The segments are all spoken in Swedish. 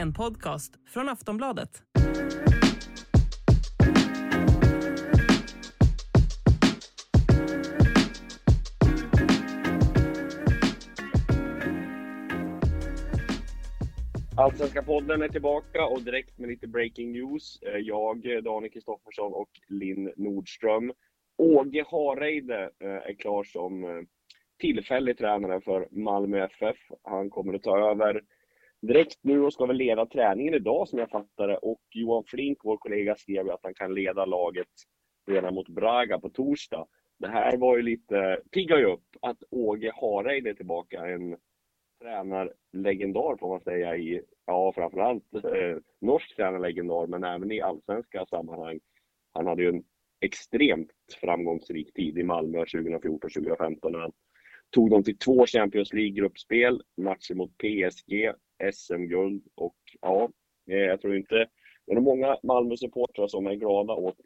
En podcast från Aftonbladet. Allsvenska podden är tillbaka och direkt med lite breaking news. Eh, jag, eh, Daniel Kristoffersson och Linn Nordström. Åge Hareide eh, är klar som tillfällig tränare för Malmö FF. Han kommer att ta över direkt nu och ska väl leda träningen idag som jag fattar det. Och Johan Flink, vår kollega, skrev ju att han kan leda laget redan mot Braga på torsdag. Det här var ju lite, piggar ju upp att Åge Hareide är tillbaka. En tränarlegendar får man säga i, ja framförallt eh, norsk tränarlegendar men även i allsvenska sammanhang. Han hade ju en extremt framgångsrik tid i Malmö 2014-2015 när han tog dem till två Champions League-gruppspel, matcher mot PSG, SM-guld och ja, eh, jag tror inte det är många Malmö-supportrar som är glada åt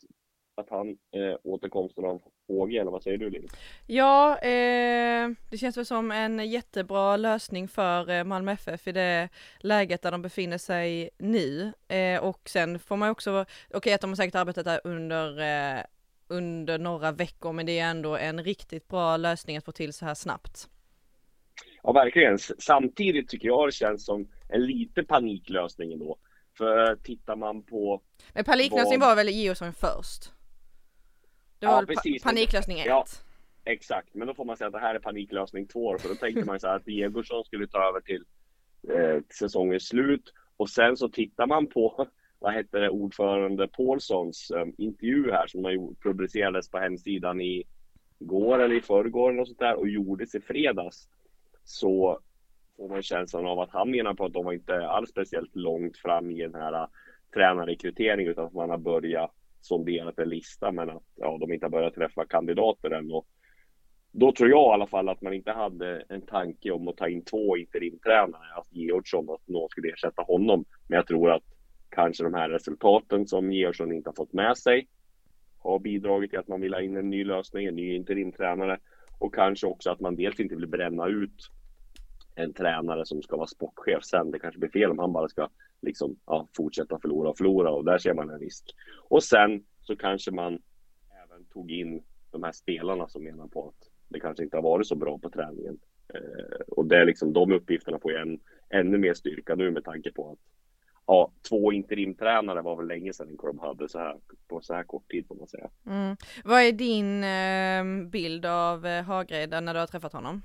att han eh, återkomsten av HG, eller vad säger du Linn? Ja, eh, det känns väl som en jättebra lösning för eh, Malmö FF i det läget där de befinner sig nu. Eh, och sen får man ju också, okej okay, att de har säkert arbetat där under, eh, under några veckor, men det är ändå en riktigt bra lösning att få till så här snabbt. Ja, verkligen. Samtidigt tycker jag det känns som en lite paniklösning ändå. För tittar man på... Men paniklösning vad... var väl Georgsson först? Det var ja, precis. paniklösning 1. Ja, exakt, men då får man säga att det här är paniklösning 2 för då tänkte man så här att Diegorsson skulle ta över till eh, säsongens slut och sen så tittar man på vad hette det, ordförande Paulssons eh, intervju här som man publicerades på hemsidan i går eller i förrgår och sånt där och gjordes i fredags så får man känslan av att han menar på att de var inte alls speciellt långt fram i den här äh, tränarrekryteringen utan att man har börjat sonderat en lista men att ja, de inte har börjat träffa kandidater än. Och då tror jag i alla fall att man inte hade en tanke om att ta in två interimtränare, att Georgsson, att någon skulle ersätta honom. Men jag tror att kanske de här resultaten som Georgsson inte har fått med sig har bidragit till att man vill ha in en ny lösning, en ny interimtränare. Och kanske också att man dels inte vill bränna ut en tränare som ska vara sportchef sen. Det kanske blir fel om han bara ska liksom, ja, fortsätta förlora och förlora och där ser man en risk. Och sen så kanske man även tog in de här spelarna som menar på att det kanske inte har varit så bra på träningen. Eh, och det är liksom de uppgifterna får ju en, ännu mer styrka nu med tanke på att ja, två interimtränare var väl länge sedan klubb hade så här på så här kort tid får man säga. Mm. Vad är din eh, bild av eh, när du har träffat honom?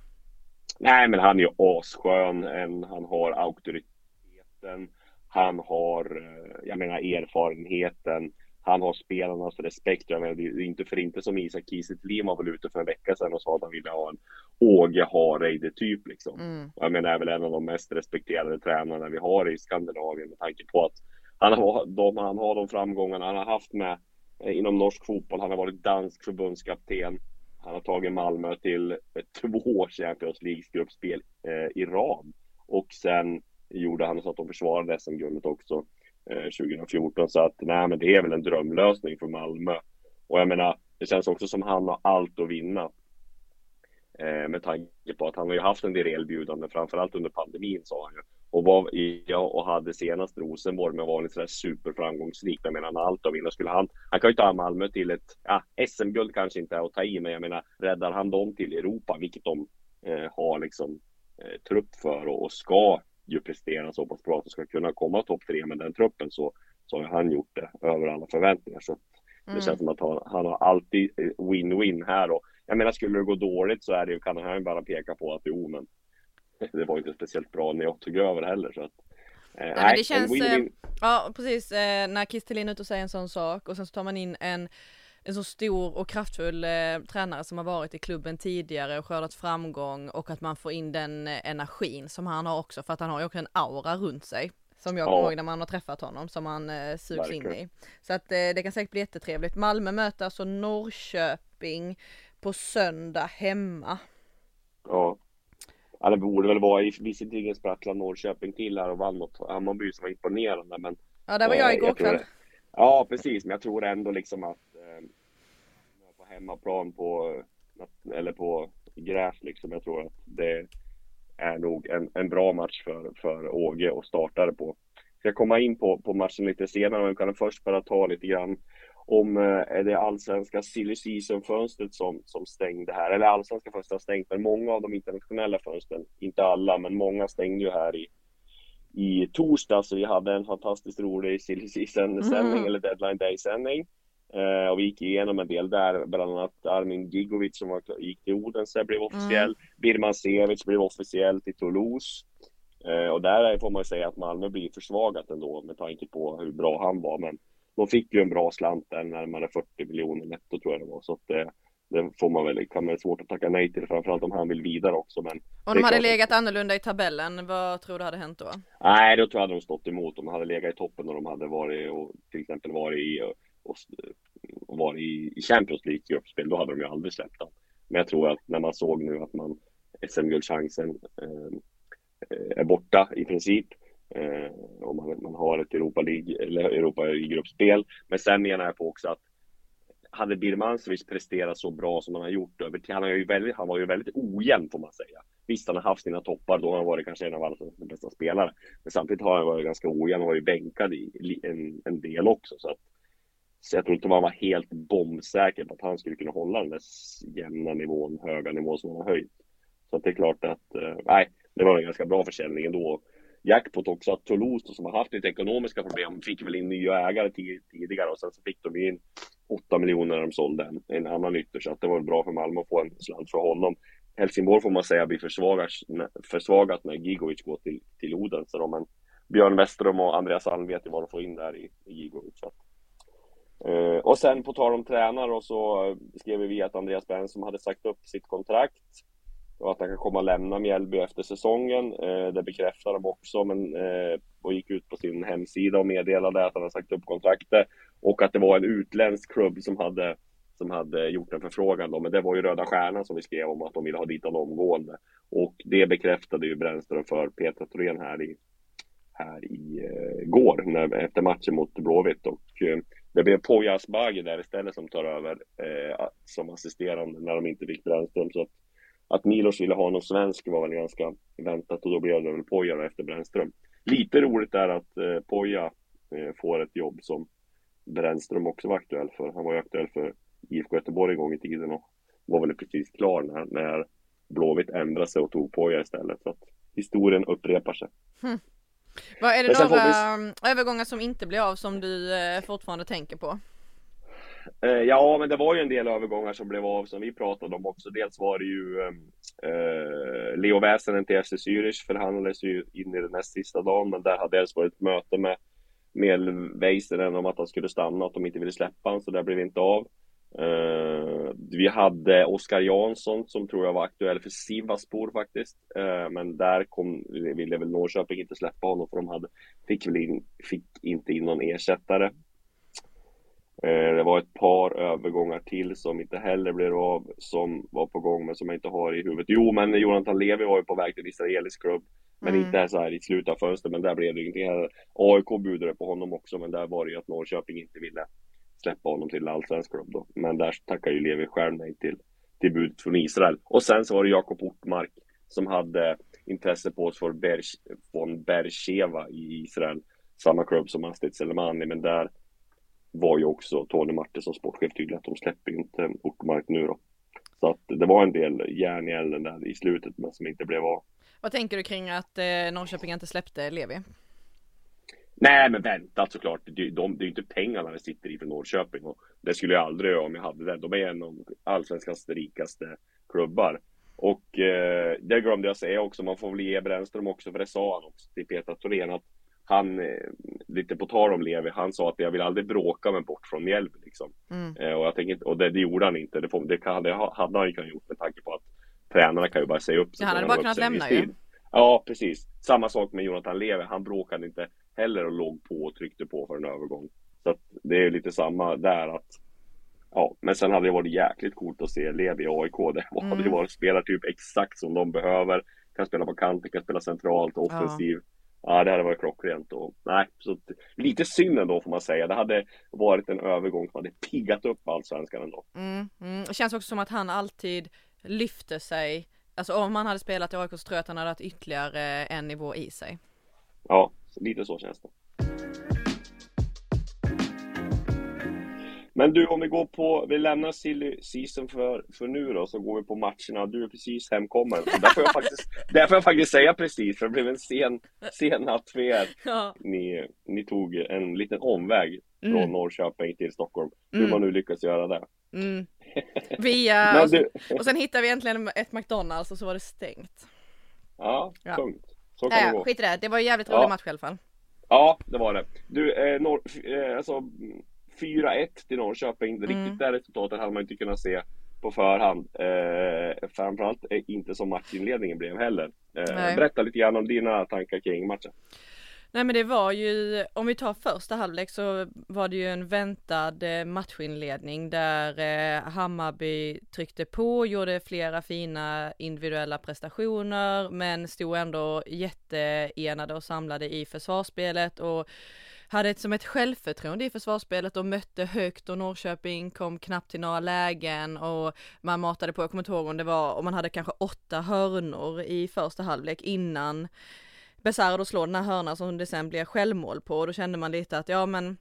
Nej, men han är ju asskön. Han har auktoriteten. Han har, eh, jag menar erfarenheten. Han har spelarnas respekt. Jag menar, det är inte för inte som Isak Kiese var väl ute för en vecka sedan och sa att han ville ha en Åge Hareide typ liksom. Mm. Jag menar, är väl en av de mest respekterade tränarna vi har i Skandinavien med tanke på att han har de, han har de framgångarna han har haft med eh, inom norsk fotboll. Han har varit dansk förbundskapten. Han har tagit Malmö till två Champions League-gruppspel eh, i rad. Och sen gjorde han så att de försvarade SM-guldet också eh, Eh, 2014. Så att nej, men det är väl en drömlösning för Malmö. Och jag menar, det känns också som han har allt att vinna. Eh, med tanke på att han har ju haft en del erbjudanden, framförallt under pandemin sa han ju. Och, var, ja, och hade senast Rosenborg med varit sådär superframgångsrik. Jag menar allt att vinna skulle han. Han kan ju ta Malmö till ett, ja, SM-guld kanske inte är att ta i, men jag menar räddar han dem till Europa, vilket de eh, har liksom eh, trupp för och, och ska ju prestera så pass bra att de ska kunna komma topp tre med den truppen så, så har han gjort det över alla förväntningar. Så det mm. känns som att han, han har alltid win-win här och jag menar skulle det gå dåligt så är det ju, kan han bara peka på att jo men det var inte speciellt bra när jag tog över heller så att eh, nej, det känns, win -win. ja precis, eh, när Kristelin ute och säger en sån sak och sen så tar man in en en så stor och kraftfull eh, tränare som har varit i klubben tidigare och skördat framgång och att man får in den eh, energin som han har också för att han har ju också en aura runt sig. Som jag kommer ihåg när man har träffat honom som man eh, sugs Verkligen. in i. Så att eh, det kan säkert bli jättetrevligt. Malmö möter alltså Norrköping på söndag hemma. Ja. Ja, det borde väl vara, visserligen sprattlade Norrköping till här och vann mot Hammarby som var imponerande men Ja, där var jag igår kväll. Ja, precis, men jag tror ändå liksom att eh, på hemmaplan på, eller på gräs liksom, jag tror att det är nog en, en bra match för, för Åge och startare på. Jag ska komma in på, på matchen lite senare, men vi kan först bara ta lite grann om eh, det allsvenska silly season-fönstret som, som stängde här, eller allsvenska fönstret har stängt, men många av de internationella fönstren, inte alla, men många stängde ju här i, i torsdag, så vi hade en fantastiskt rolig silly season-sändning, mm. eller deadline day-sändning. Eh, och vi gick igenom en del där, bland annat Armin Gigovic som var, gick till Odense blev officiell, mm. Birman Sevic blev officiell till Toulouse. Eh, och där får man ju säga att Malmö blir försvagat ändå med tanke på hur bra han var, men de fick ju en bra slant där, närmare 40 miljoner netto tror jag det var. Så att det, det får man väl, kan man svårt att tacka nej till, framförallt om han vill vidare också. Men om de hade legat annorlunda i tabellen, vad tror du hade hänt då? Nej, då tror jag de stått emot. De hade legat i toppen och de hade varit och till exempel varit i, och, och varit i, i Champions League gruppspel, då hade de ju aldrig släppt den. Men jag tror att när man såg nu att man SM-guldchansen eh, är borta i princip Eh, om man, man har ett Europa League eller Europa i gruppspel. Men sen menar jag på också att hade Birmancevic presterat så bra som han har gjort över han, har ju väldigt, han var ju väldigt ojämn får man säga. Visst, han har haft sina toppar, då har han varit kanske en av alla bästa spelare. Men samtidigt har han varit ganska ojämn och varit bänkad i en, en del också. Så, att, så jag tror inte man var helt bombsäker på att han skulle kunna hålla den där jämna nivån, höga nivån som han har höjt. Så att det är klart att, eh, nej, det var en ganska bra försäljning ändå jackpot också att Toulouse som har haft lite ekonomiska problem fick väl in nya ägare tidigare och sen så fick de in 8 miljoner när de sålde en, en annan ytter så att det var bra för Malmö att få en slant för honom. Helsingborg får man säga blir försvagat, försvagat när Gigovic går till, till Odense då, men Björn Westerholm och Andreas Alm vet ju vad de får in där i, i Gigovic. Så. Uh, och sen på tal om tränare och så skrev vi att Andreas Benson hade sagt upp sitt kontrakt och att han kan komma och lämna Mjällby efter säsongen. Eh, det bekräftar de också, men eh, och gick ut på sin hemsida och meddelade att han har sagt upp kontraktet och att det var en utländsk klubb som hade som hade gjort en förfrågan då, men det var ju Röda Stjärnan som vi skrev om att de ville ha dit honom omgående. Och det bekräftade ju Brännström för Petra Thorén här i, här i eh, går, när, efter matchen mot Blåvitt. Och eh, det blev Poya Asbaghi där istället som tar över eh, som assisterande när de inte fick Brännström. Så att att Milos ville ha någon svensk var väl ganska väntat och då blev det väl Poja efter Brännström. Lite roligt är att eh, Poja eh, får ett jobb som Brännström också var aktuell för. Han var ju aktuell för IFK Göteborg en gång i tiden och var väl precis klar när, när Blåvitt ändrade sig och tog Poja istället. Så att historien upprepar sig. Hm. Vad är det några vi... övergångar som inte blir av som du eh, fortfarande tänker på? Eh, ja, men det var ju en del övergångar som blev av som vi pratade om också. Dels var det ju ehm, eh, Leo Väsenen till FC Zürich förhandlades ju in i den näst sista dagen, men där hade dels varit ett möte med med Väisänen om att han skulle stanna, att de inte ville släppa honom, så det blev inte av. Eh, vi hade Oskar Jansson som tror jag var aktuell för Sivaspor faktiskt. eh, men där kom, ville väl Norrköping inte släppa honom för de hade, fick, väl in, fick inte in någon ersättare. Eh, det var ett par övergångar till som inte heller blev av, som var på gång men som jag inte har i huvudet. Jo, men Jonathan Levi var ju på väg till israelisk klubb. Men mm. inte så här i slutet av fönstret, men där blev det ingenting. AIK budade på honom också, men där var det ju att Norrköping inte ville släppa honom till allsvensk klubb då. Men där tackar ju Levi själv nej till, till budet från Israel. Och sen så var det Jakob Ortmark som hade intresse på oss från, Ber från Bercheva i Israel. Samma klubb som Astrid Selemani, men där var ju också Tony Martin som sportchef tydlig att de släpper inte Ortmark nu då. Så att det var en del järn i elden där i slutet men som inte blev av. Vad tänker du kring att eh, Norrköping inte släppte Levi? Nej men vänta såklart, det, de, det är ju inte pengarna det sitter i för Norrköping och det skulle jag aldrig göra om jag hade det. De är en av allsvenskans rikaste klubbar. Och eh, det glömde jag säga också, man får väl ge Brännström också, för det sa han också till Petra Thorén att han, eh, lite på tal om Levi, han sa att jag vill aldrig bråka mig bort från Mjällby liksom. Mm. Eh, och jag tänker och det, det gjorde han inte. Det, får, det, kan, det hade han ju kunnat gjort med tanke på att tränarna kan ju bara säga upp sig. Ja, han hade bara kunnat lämna uppsägningstid. Ja, precis. Samma sak med Jonathan Levi. Han bråkade inte heller och låg på och tryckte på för en övergång. Så att det är lite samma där att Ja, men sen hade det varit jäkligt coolt att se Levi i AIK. Det hade ju Mm. varit spelar typ exakt som de behöver. Kan spela på kanten, kan spela centralt, offensiv. Ja, det hade varit klockrent. Och, nej, så lite synd ändå får man säga. Det hade varit en övergång som hade piggat upp allsvenskan ändå. Mm, mm. Det känns också som att han alltid lyfter sig. Alltså om han hade spelat i AIK så tror jag att han hade haft ytterligare en nivå i sig. Ja, lite så känns det. Men du, om vi går på, vi lämnar silly season för, för nu då, så går vi på matcherna. Du är precis hemkommen. Där får jag faktiskt, där får jag faktiskt säga precis, för det blev en sen, sen natt för er. Ja. Ni, ni tog en liten omväg från Mm. Norrköping till Stockholm. Hur Mm. man nu lyckas göra det. Mm. Via, Men och, du, och sen hittade vi äntligen ett McDonalds och så var det stängt. ja, Ja. tungt. Så kan det Nej, gå. skit i det. Det var en jävligt Ja. rolig match i alla fall. Ja, det var det. Du, eh, Norr, eh, alltså 4-1 till Norrköping. Mm. Riktigt det resultatet hade man inte kunnat se på förhand. Eh, framförallt eh, inte som matchinledningen blev heller. Eh, berätta lite grann om dina tankar kring matchen. Nej men det var ju, om vi tar första halvlek så var det ju en väntad eh, matchinledning där eh, Hammarby tryckte på, gjorde flera fina individuella prestationer men stod ändå jätteenade och samlade i försvarsspelet och hade ett, som ett självförtroende i försvarsspelet och mötte högt och Norrköping kom knappt till några lägen och man matade på, jag kommer inte ihåg om det var, om man hade kanske åtta hörnor i första halvlek innan Besara slår den här hörnan som det sen blir självmål på och då kände man lite att ja men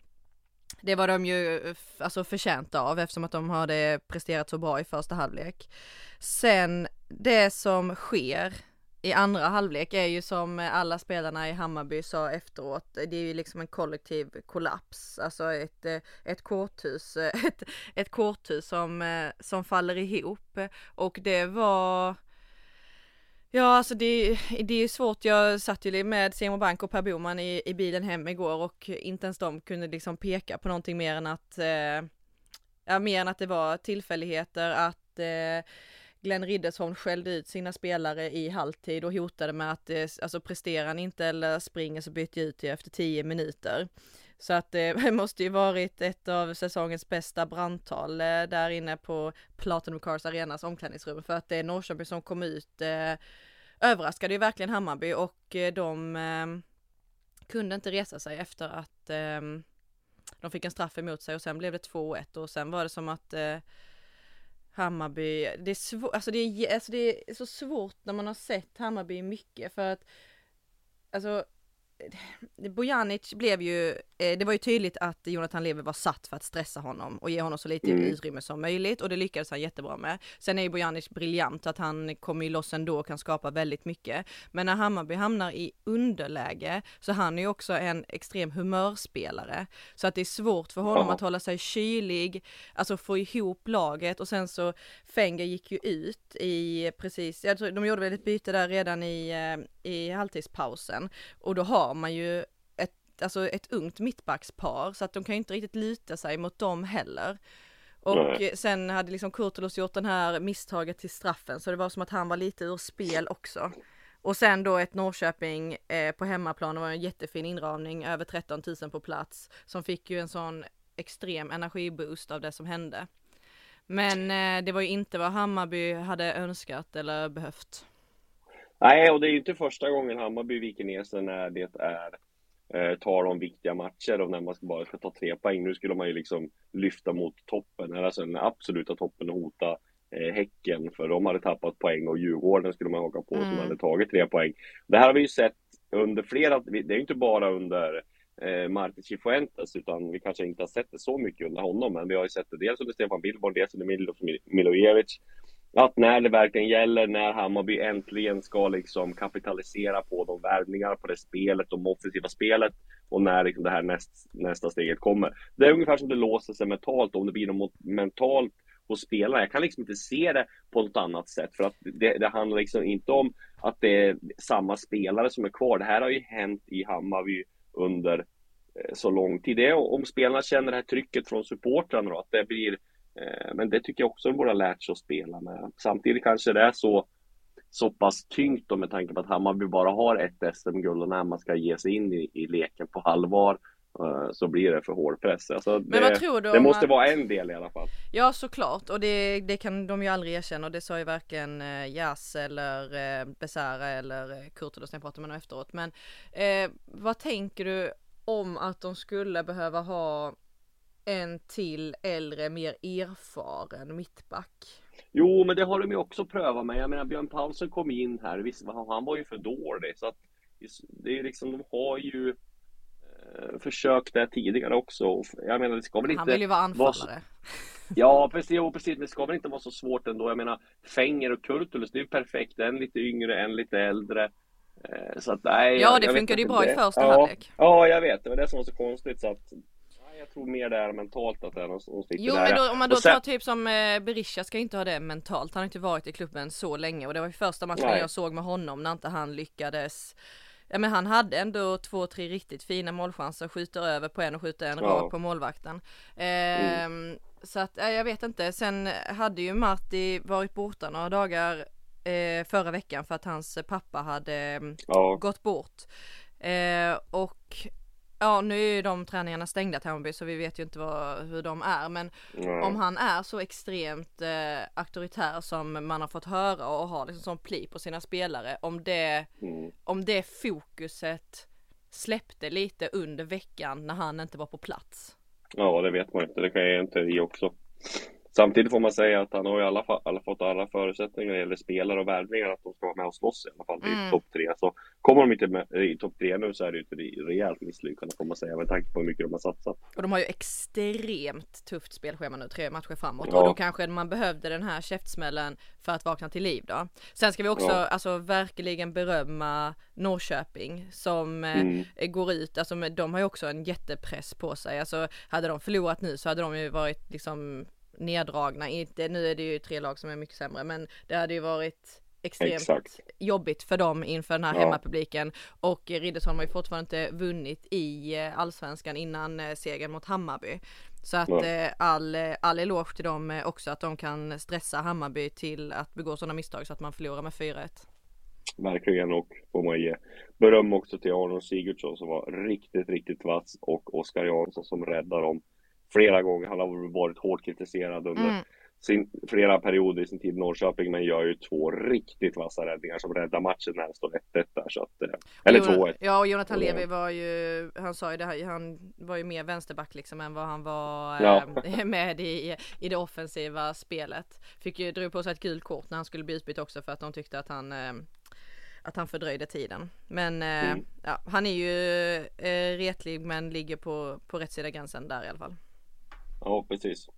det var de ju alltså förtjänta av eftersom att de hade presterat så bra i första halvlek. Sen det som sker i andra halvlek är ju som alla spelarna i Hammarby sa efteråt, det är ju liksom en kollektiv kollaps, alltså ett, eh, ett korthus, eh, ett, ett korthus som, eh, som faller ihop. Och det var Ja alltså det, det är svårt, jag satt ju med Simon Bank och Per Boman i, i bilen hem igår och inte ens de kunde liksom peka på någonting mer än att eh, Ja mer än att det var tillfälligheter att eh, Glenn Riddersholm skällde ut sina spelare i halvtid och hotade med att eh, alltså presterar han inte eller springer så byter jag ut det efter 10 minuter. Så att eh, det måste ju varit ett av säsongens bästa brandtal eh, där inne på Platinum Cars Arenas omklädningsrum för att det är Norrköping som kom ut eh, överraskade ju verkligen Hammarby och de eh, kunde inte resa sig efter att eh, de fick en straff emot sig och sen blev det 2-1 och sen var det som att eh, Hammarby, det är svårt, alltså det är, alltså det är så svårt när man har sett Hammarby mycket för att alltså Bojanic blev ju, eh, det var ju tydligt att Jonathan Levi var satt för att stressa honom och ge honom så lite Mm. utrymme som möjligt och det lyckades han jättebra med. Sen är ju Bojanic briljant att han kommer ju loss ändå och kan skapa väldigt mycket. Men när Hammarby hamnar i underläge så han är ju också en extrem humörspelare. Så att det är svårt för honom Ja. att hålla sig kylig, alltså få ihop laget och sen så Fenger gick ju ut i precis, jag tror de gjorde väl ett byte där redan i, eh, i halvtidspausen och då har man ju ett, alltså ett ungt mittbackspar så att de kan ju inte riktigt luta sig mot dem heller. Och Nej. sen hade liksom Kurtulus gjort den här misstaget till straffen så det var som att han var lite ur spel också. Och sen då ett Norrköping eh, på hemmaplan, det var en jättefin inramning, över 13 000 på plats, som fick ju en sån extrem energiboost av det som hände. Men eh, det var ju inte vad Hammarby hade önskat eller behövt. Nej, och det är ju inte första gången Hammarby viker ner sig när det är eh, tal om viktiga matcher och när man ska bara ska ta tre poäng. Nu skulle man ju liksom lyfta mot toppen, alltså den absoluta toppen och hota eh, Häcken för de hade tappat poäng och Djurgården skulle man haka på som Mm. hade tagit tre poäng. Det här har vi ju sett under flera, det är ju inte bara under eh, Martin Cifuentes utan vi kanske inte har sett det så mycket under honom men vi har ju sett det dels under Stefan Billborn, dels under Milo Milojevic att när det verkligen gäller, när Hammarby äntligen ska liksom kapitalisera på de värvningar, på det spelet, de offensiva spelet och när liksom det här näst, nästa steget kommer. Det är ungefär som det låser sig mentalt, om det blir något mentalt hos spelarna. Jag kan liksom inte se det på något annat sätt för att det, det handlar liksom inte om att det är samma spelare som är kvar. Det här har ju hänt i Hammarby under eh, så lång tid. Det är om spelarna känner det här trycket från supportrarna då, att det blir men det tycker jag också de borde ha lärt sig att spela med. Samtidigt kanske det är så så pass tyngt då med tanke på att Hammarby bara har ett SM-guld och när man ska ge sig in i, i leken på allvar Eh, så blir det för hård press. Alltså det, Men vad tror du det måste att- vara en del i alla fall. Ja såklart och det, det kan de ju aldrig erkänna och det sa ju varken eh, Jas eller eh, Besara eller eh, Kurtulus när jag pratade med honom efteråt. Men eh, vad tänker du om att de skulle behöva ha en till äldre, mer erfaren mittback? Jo, men det har de ju också prövat med. Jag menar, Björn Paulsen kom in här. Visst, han var ju för dålig. Så att det är liksom, de har ju eh, försökt det tidigare också. Jag menar, det ska väl inte... Han vill ju vara anfallare. Ja, precis, jo, precis. Det ska väl inte vara så svårt ändå. Jag menar, Fenger och Kurtulus, det är ju perfekt. En lite yngre, en lite äldre. Eh, Så att, nej, Ja, det funkade ju bra i Det- första ja, halvlek. Ja, jag vet. Det var det som var så konstigt. Så att, jag tror mer det är mentalt att det är någon som sitter Jo där. men då, om man då sen- tar typ som eh, Berisha ska inte ha det mentalt. Han har inte varit i klubben så länge och det var ju första matchen Nej. jag såg med honom när inte han lyckades. Ja men han hade ändå två, tre riktigt fina målchanser, skjuter över på en och skjuter en Ja. rakt på målvakten. Ehm, Så att eh, jag vet inte. Sen hade ju Marti varit borta några dagar eh, förra veckan för att hans pappa hade mm, Ja, gått bort. Eh, och ja, nu är ju de träningarna stängda Hammarby så vi vet ju inte vad, hur de är. Men ja. om han är så extremt eh, auktoritär som man har fått höra och har liksom sån pli på sina spelare. Om det, Mm. om det fokuset släppte lite under veckan när han inte var på plats. Ja, det vet man inte. Det kan jag inte i också. Samtidigt får man säga att han har i alla fall alla fått alla förutsättningar när det gäller spelare och värvningar att de ska vara med och slåss i alla fall Mm. topp tre. Så kommer de inte med i topp tre nu så är det ju ett re- rejält misslyckande får man säga med tanke på hur mycket de har satsat. Och de har ju extremt tufft spelschema nu, tre matcher framåt. Ja. Och då kanske man behövde den här käftsmällen för att vakna till liv då. Sen ska vi också Ja. alltså verkligen berömma Norrköping som eh, Mm. går ut, alltså de har ju också en jättepress på sig. Alltså hade de förlorat nu så hade de ju varit liksom neddragna. Inte, nu är det ju tre lag som är mycket sämre men det hade ju varit extremt Exakt. jobbigt för dem inför den här Ja. hemmapubliken. Och Riddersholm har ju fortfarande inte vunnit i eh, allsvenskan innan eh, segern mot Hammarby. Så att Nej. eh, all, all eloge till dem också att de kan stressa Hammarby till att begå sådana misstag så att man förlorar med 4-1. Verkligen och får man ge beröm också till Arnold Sigurdsson som var riktigt, riktigt vass och Oskar Jansson som räddade dem flera gånger. Han har varit hårt kritiserad under Mm. sin, flera perioder i sin tid i Norrköping men gör ju två riktigt vassa räddningar som räddar matchen när det står 1-1 där så att, eh, eller Jon- 2-1. Ja och Jonathan. Levi var ju, han sa ju det här, han var ju mer vänsterback liksom än vad han var Ja. eh, med i, i det offensiva spelet. Fick ju, drog på sig ett gult kort när han skulle bli utbytt också för att de tyckte att han eh, att han fördröjde tiden. Men eh, Mm. ja, han är ju eh, retlig men ligger på, på rätt sida gränsen där i alla fall. Ja, precis.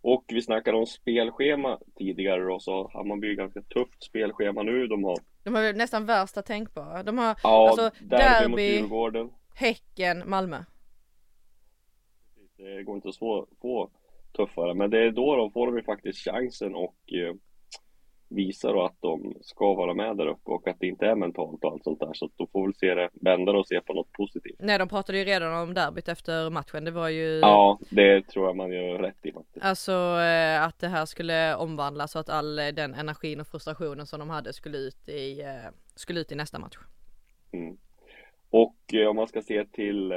Och vi snackade om spelschema tidigare då, så Hammarby har ganska tufft spelschema nu. De har De har nästan värsta tänkbara. De har ja, alltså derby, mot derby, Djurgården. Häcken, Malmö. Det går inte att få, få tuffare, men det är då de får de ju faktiskt chansen och eh, visar då att de ska vara med där uppe och att det inte är mentalt och allt sånt där. Så att då får vi se det, vända och se på något positivt. Nej de pratade ju redan om derbyt efter matchen. Det var ju Ja, det tror jag man gör rätt i faktiskt. Alltså eh, att det här skulle omvandlas så att all eh, den energin och frustrationen som de hade skulle ut i, eh, skulle ut i nästa match. Mm. Och om man ska se till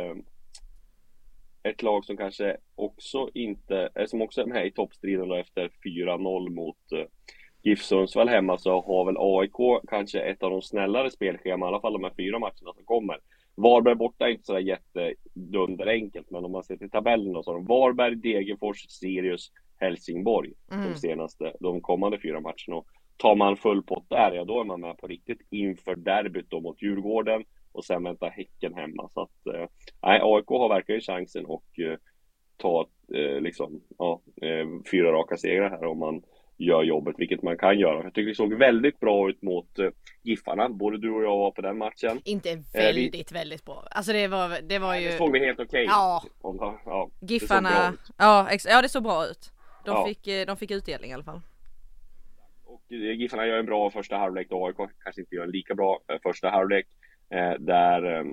ett lag som kanske också inte, som också är med i toppstriden efter 4-0 mot GIF Sundsvall hemma så har väl AIK kanske ett av de snällare spelscheman, i alla fall de här fyra matcherna som kommer. Varberg borta är inte sådär jättedunderenkelt, men om man ser till tabellen då så har de Varberg, Degerfors, Sirius, Helsingborg Mm. de senaste, de kommande fyra matcherna. Och tar man full pott där, ja då är man med på riktigt inför derbyt då mot Djurgården och sen väntar Häcken hemma. Så att, eh, nej, AIK har verkligen chansen och eh, ta eh, liksom, ja, eh, fyra raka segrar här om man gör jobbet, vilket man kan göra. Jag tycker det såg väldigt bra ut mot eh, Giffarna, både du och jag var på den matchen. Inte väldigt, väldigt bra. Alltså det var, det var ju Det såg vi helt okej Ja. Om- ja, bra Giffarna, ja, ex- ja det såg bra ut. De, Ja. fick, eh, de fick utdelning i alla fall. Och eh, Giffarna gör en bra första halvlek och AIK kanske inte gör en lika bra eh, första halvlek. Eh, där eh,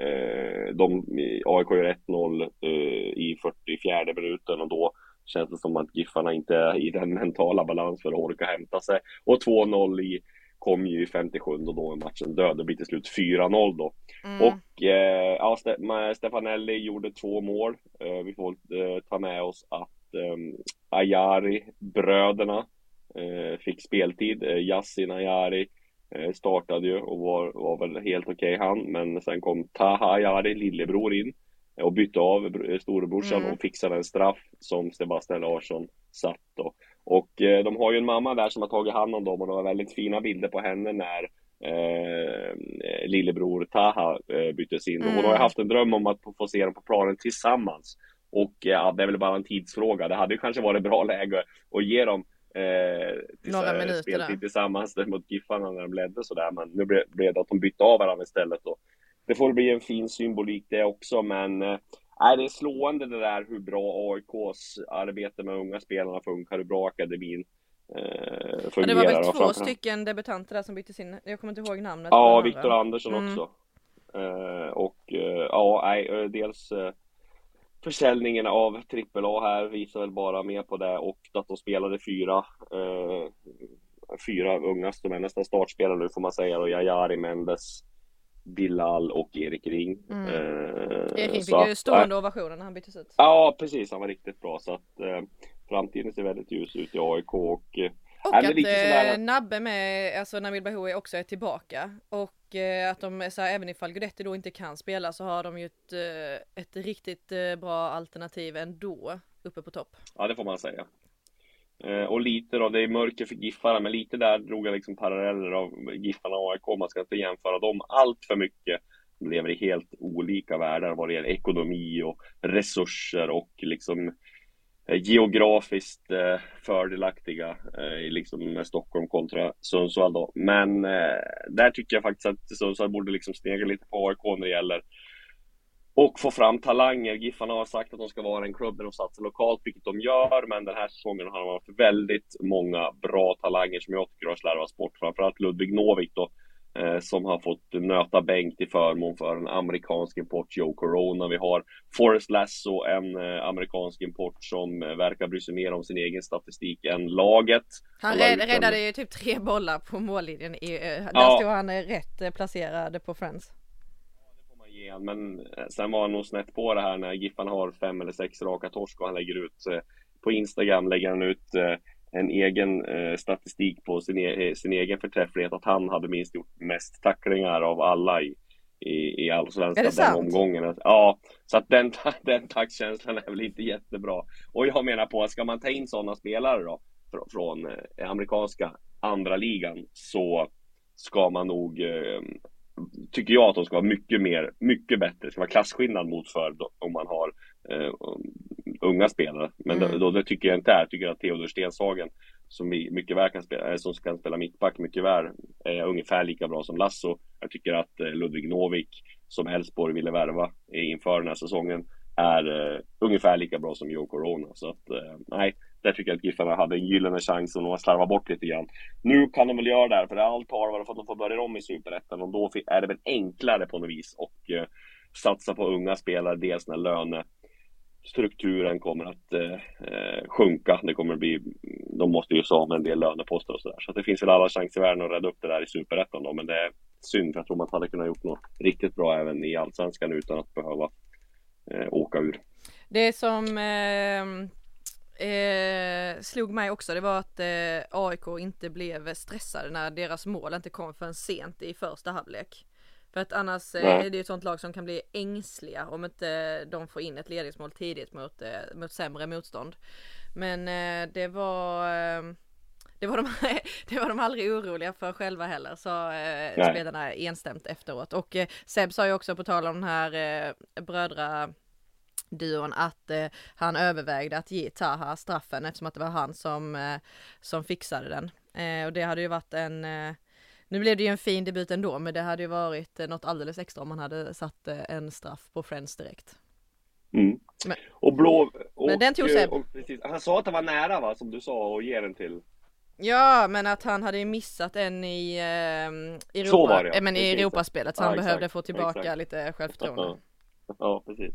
Eh, de, AIK gör 1-0 eh, i 44 minuten och då känns det som att Giffarna inte är i den mentala balans för att orka hämta sig. Och 2-0 i kom ju i 57 och då är matchen död. Det blir till slut 4-0 då. Mm. Och eh, ja, Stefanelli gjorde två mål. Eh, vi får eh, ta med oss att eh, Ayari, bröderna, eh, fick speltid. Eh, Yassin Ayari eh, startade ju och var, var väl helt okej okay, han. Men sen kom Taha Ayari, lillebror, in och bytte av storebrorsan mm. och fixade en straff som Sebastian Larsson satt då. Och eh, de har ju en mamma där som har tagit hand om dem och de har väldigt fina bilder på henne när eh, lillebror Taha eh, byttes in. Mm. Hon har ju haft en dröm om att få se dem på planen tillsammans. Och ja, det är väl bara en tidsfråga. Det hade ju kanske varit bra läge att ge dem eh, Några minuter speltid tillsammans mot Giffarna när de ledde sådär. Men nu blev, blev det att de bytte av varandra istället. Och det får bli en fin symbolik det också, men eh, Nej, det är slående det där hur bra AIKs arbete med unga spelarna funkar, hur bra akademin eh, fungerar. Ja, det var väl två stycken debutanter där som byttes in. Jag kommer inte ihåg namnet. Ja, Viktor Andersson mm. också. Eh, och eh, ja, nej, eh, dels eh, försäljningen av AAA här visar väl bara mer på det och att de spelade fyra eh, fyra unga som är nästan startspelare nu får man säga och Jajari Mendes Bilal och Erik Ring. Mm. Eh, Erik Ring fick ju stående äh, ovationer när han byttes ut. Ja precis, han var riktigt bra så att eh, framtiden ser väldigt ljus ut i AIK och eh, och att sådär... Eh, Nabbe med, alltså Nabil Bahoui också är tillbaka och eh, att de, så här, även ifall Guidetti då inte kan spela så har de ju ett, eh, ett riktigt bra alternativ ändå uppe på topp. Ja det får man säga. Eh, och lite då, det är mörker för Giffarna, men lite där drog jag liksom paralleller av Giffarna och AIK. Man ska inte jämföra dem allt för mycket. De lever i helt olika världar vad det gäller ekonomi och resurser och liksom eh, geografiskt eh, fördelaktiga eh, i liksom Stockholm kontra Sundsvall då. Men där tycker jag faktiskt att Sundsvall borde liksom snegla lite på AIK när det gäller och få fram talanger. Giffarna har sagt att de ska vara en klubb där de satsar lokalt, vilket de gör, men den här säsongen har de haft väldigt många bra talanger som jag tycker har slarvats bort. Framförallt Ludvig Novik då, eh, som har fått nöta bänk till förmån för en amerikansk import, Joe Corona. Vi har Forrest Lasso, en eh, amerikansk import som eh, verkar bry sig mer om sin egen statistik än laget. Han rädd, räddade ju typ tre bollar på mållinjen. I, eh, där ja. stod han rätt eh, placerad på Friends igen. Men eh, sen var han nog snett på det här när Giffarna har fem eller sex raka torsk och han lägger ut eh, på Instagram lägger han ut eh, en egen statistik på sin, e sin egen förträfflighet att han hade minst gjort mest tacklingar av alla i, i, i allsvenskan den omgången. Ja, så att den, den taktkänslan är väl inte jättebra. Och jag menar på att ska man ta in sådana spelare då från amerikanska andra ligan så ska man nog tycker jag att de ska vara mycket mer, mycket bättre. Det ska vara klasskillnad mot för om man har eh, unga spelare. Men mm. då, det tycker jag inte är. Jag tycker att Theodor Stenshagen som mycket väl kan spela, eh, som kan spela mittback mycket väl, är ungefär lika bra som Lasso. Jag tycker att eh, Ludvig Novik, som Elfsborg ville värva inför den här säsongen, är uh, ungefär lika bra som Joe Corona. Så att, uh, nej, där tycker jag att Giffarna hade en gyllene chans och de har slarvat bort lite grann. Nu kan de väl göra det, här, för allt talar för att de får börja om i Superettan och då är det väl enklare på något vis och eh, satsa på unga spelare, dels när lönestrukturen kommer att eh, eh sjunka. Det kommer att bli, de måste ju sa med en del löneposter och sådär. Så det finns väl alla chanser i världen att rädda upp det där i Superettan då, men det är synd för jag tror man hade kunnat gjort något riktigt bra även i Allsvenskan utan att behöva eh, åka ur. Det som eh, eh, slog mig också det var att eh, AIK inte blev stressade när deras mål inte kom förrän sent i första halvlek. För att annars eh, är det ett sånt lag som kan bli ängsliga om inte de får in ett ledningsmål tidigt mot, eh, mot sämre motstånd. Men eh, det var det var, de, det var de aldrig oroliga för själva heller, sa eh, spelarna enstämt efteråt. Och eh, Seb sa ju också på tal om den här eh, brödra duon att eh, han övervägde att ge Taha straffen eftersom att det var han som, eh, som fixade den. Eh, och det hade ju varit en eh, nu blev det ju en fin debut ändå, men det hade ju varit eh, något alldeles extra om man hade satt eh, en straff på Friends direkt. Mm. Men, och blå... Och, men den tog Seb. han sa att det var nära va, som du sa, att ge den till Ja, men att han hade ju missat en i eh, Europa, Så var det, ja. men i. Europaspelet så Ja, han exakt. behövde få tillbaka Exakt. lite självförtroende. Ja, ja precis.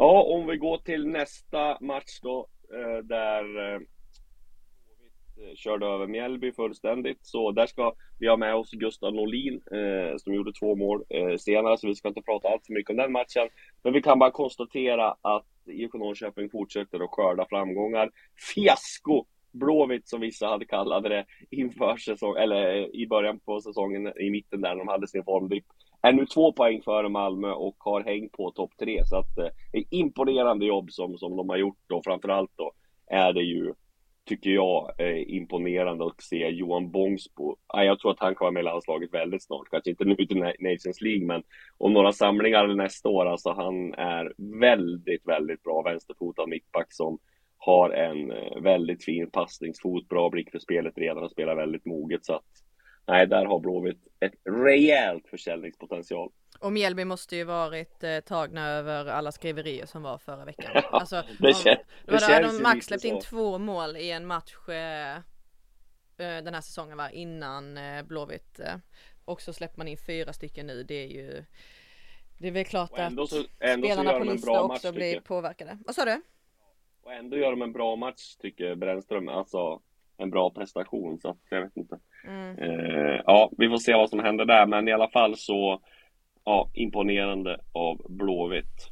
Ja, om vi går till nästa match då, eh, där eh, Blåvitt, eh, körde över Mjällby fullständigt. Så där ska vi ha med oss Gustav Norlin eh, som gjorde två mål eh, senare, så vi ska inte prata allt för mycket om den matchen. Men vi kan bara konstatera att IFK Norrköping fortsätter att skörda framgångar. Fiasko! Blåvitt som vissa hade kallat det inför säsong, eller i början på säsongen, i mitten där när de hade sin formdipp. Är nu två poäng före Malmö och har hängt på topp tre. Så att eh, det är imponerande jobb som, som de har gjort och framförallt då är det ju, tycker jag, eh, imponerande att se Johan Bångsbo. Jag tror att han kommer vara med i landslaget väldigt snart. Kanske inte nu till Nations League, men om några samlingar nästa år. Alltså han är väldigt, väldigt bra vänsterfotad mittback som har en eh, väldigt fin passningsfot, bra blick för spelet redan och spelar väldigt moget. Så att nej, där har Blåvitt ett rejält försäljningspotential. Och Mjällby måste ju varit eh, tagna över alla skriverier som var förra veckan. Alltså, det kän- då hade det känns de max släppt in två mål i en match eh, eh, den här säsongen va, innan eh, Blåvitt. Eh, och så släpper man in fyra stycken nu. Det är ju det är väl klart Och ändå att så, ändå spelarna på lista match också blir påverkade. Vad sa du? Och ändå gör de en bra match tycker Brännström. Alltså en bra prestation. Så att jag vet inte. Mm. Eh, ja, vi får se vad som händer där. Men i alla fall så ja, imponerande av Blåvitt.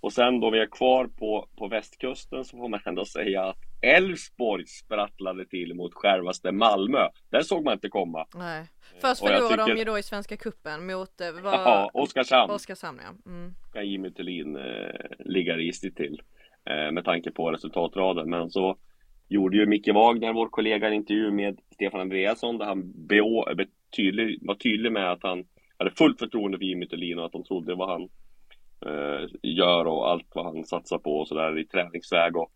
Och sen då vi är kvar på, på västkusten så får man ändå säga att Elfsborg sprattlade till mot självaste Malmö. Den såg man inte komma. Nej. Först och jag förlorade de tycker- ju då i Svenska Cupen mot eh, vad- Ja, Oskarshamn. Oskarshamn ja. Mm. Jimmy Thulin eh, ligga risigt till eh, med tanke på resultatraden. Men så gjorde ju Micke Wagner, vår kollega, en intervju med Stefan Andreasson där han be, tydlig, var tydlig med att han hade fullt förtroende för Jimmy Thulin och att de trodde vad han eh, gör och allt vad han satsar på och sådär i träningsväg. Och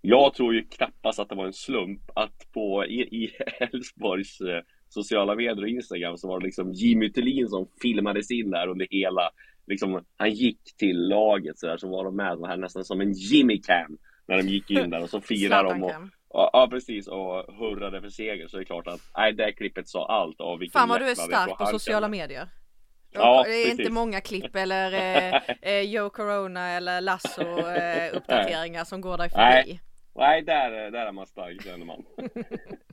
jag tror ju knappast att det var en slump att på e- i Elfsborgs eh, sociala medier och Instagram så var det liksom Jimmy Thulin som filmades in där under hela liksom, han gick till laget så där så var de med, det här, nästan som en Jimmy Cam när de gick in där och så firade de och, Zlatan-cam. ja, precis och hurrade för seger så det är klart att nej det klippet sa allt av vilken Fan vad du är stark på sociala medier. Ja, det är inte många klipp eller eh, eh, Joe Corona eller Lasso eh, uppdateringar som går dig förbi. Nej. Nej, där, där är man stark, känner man.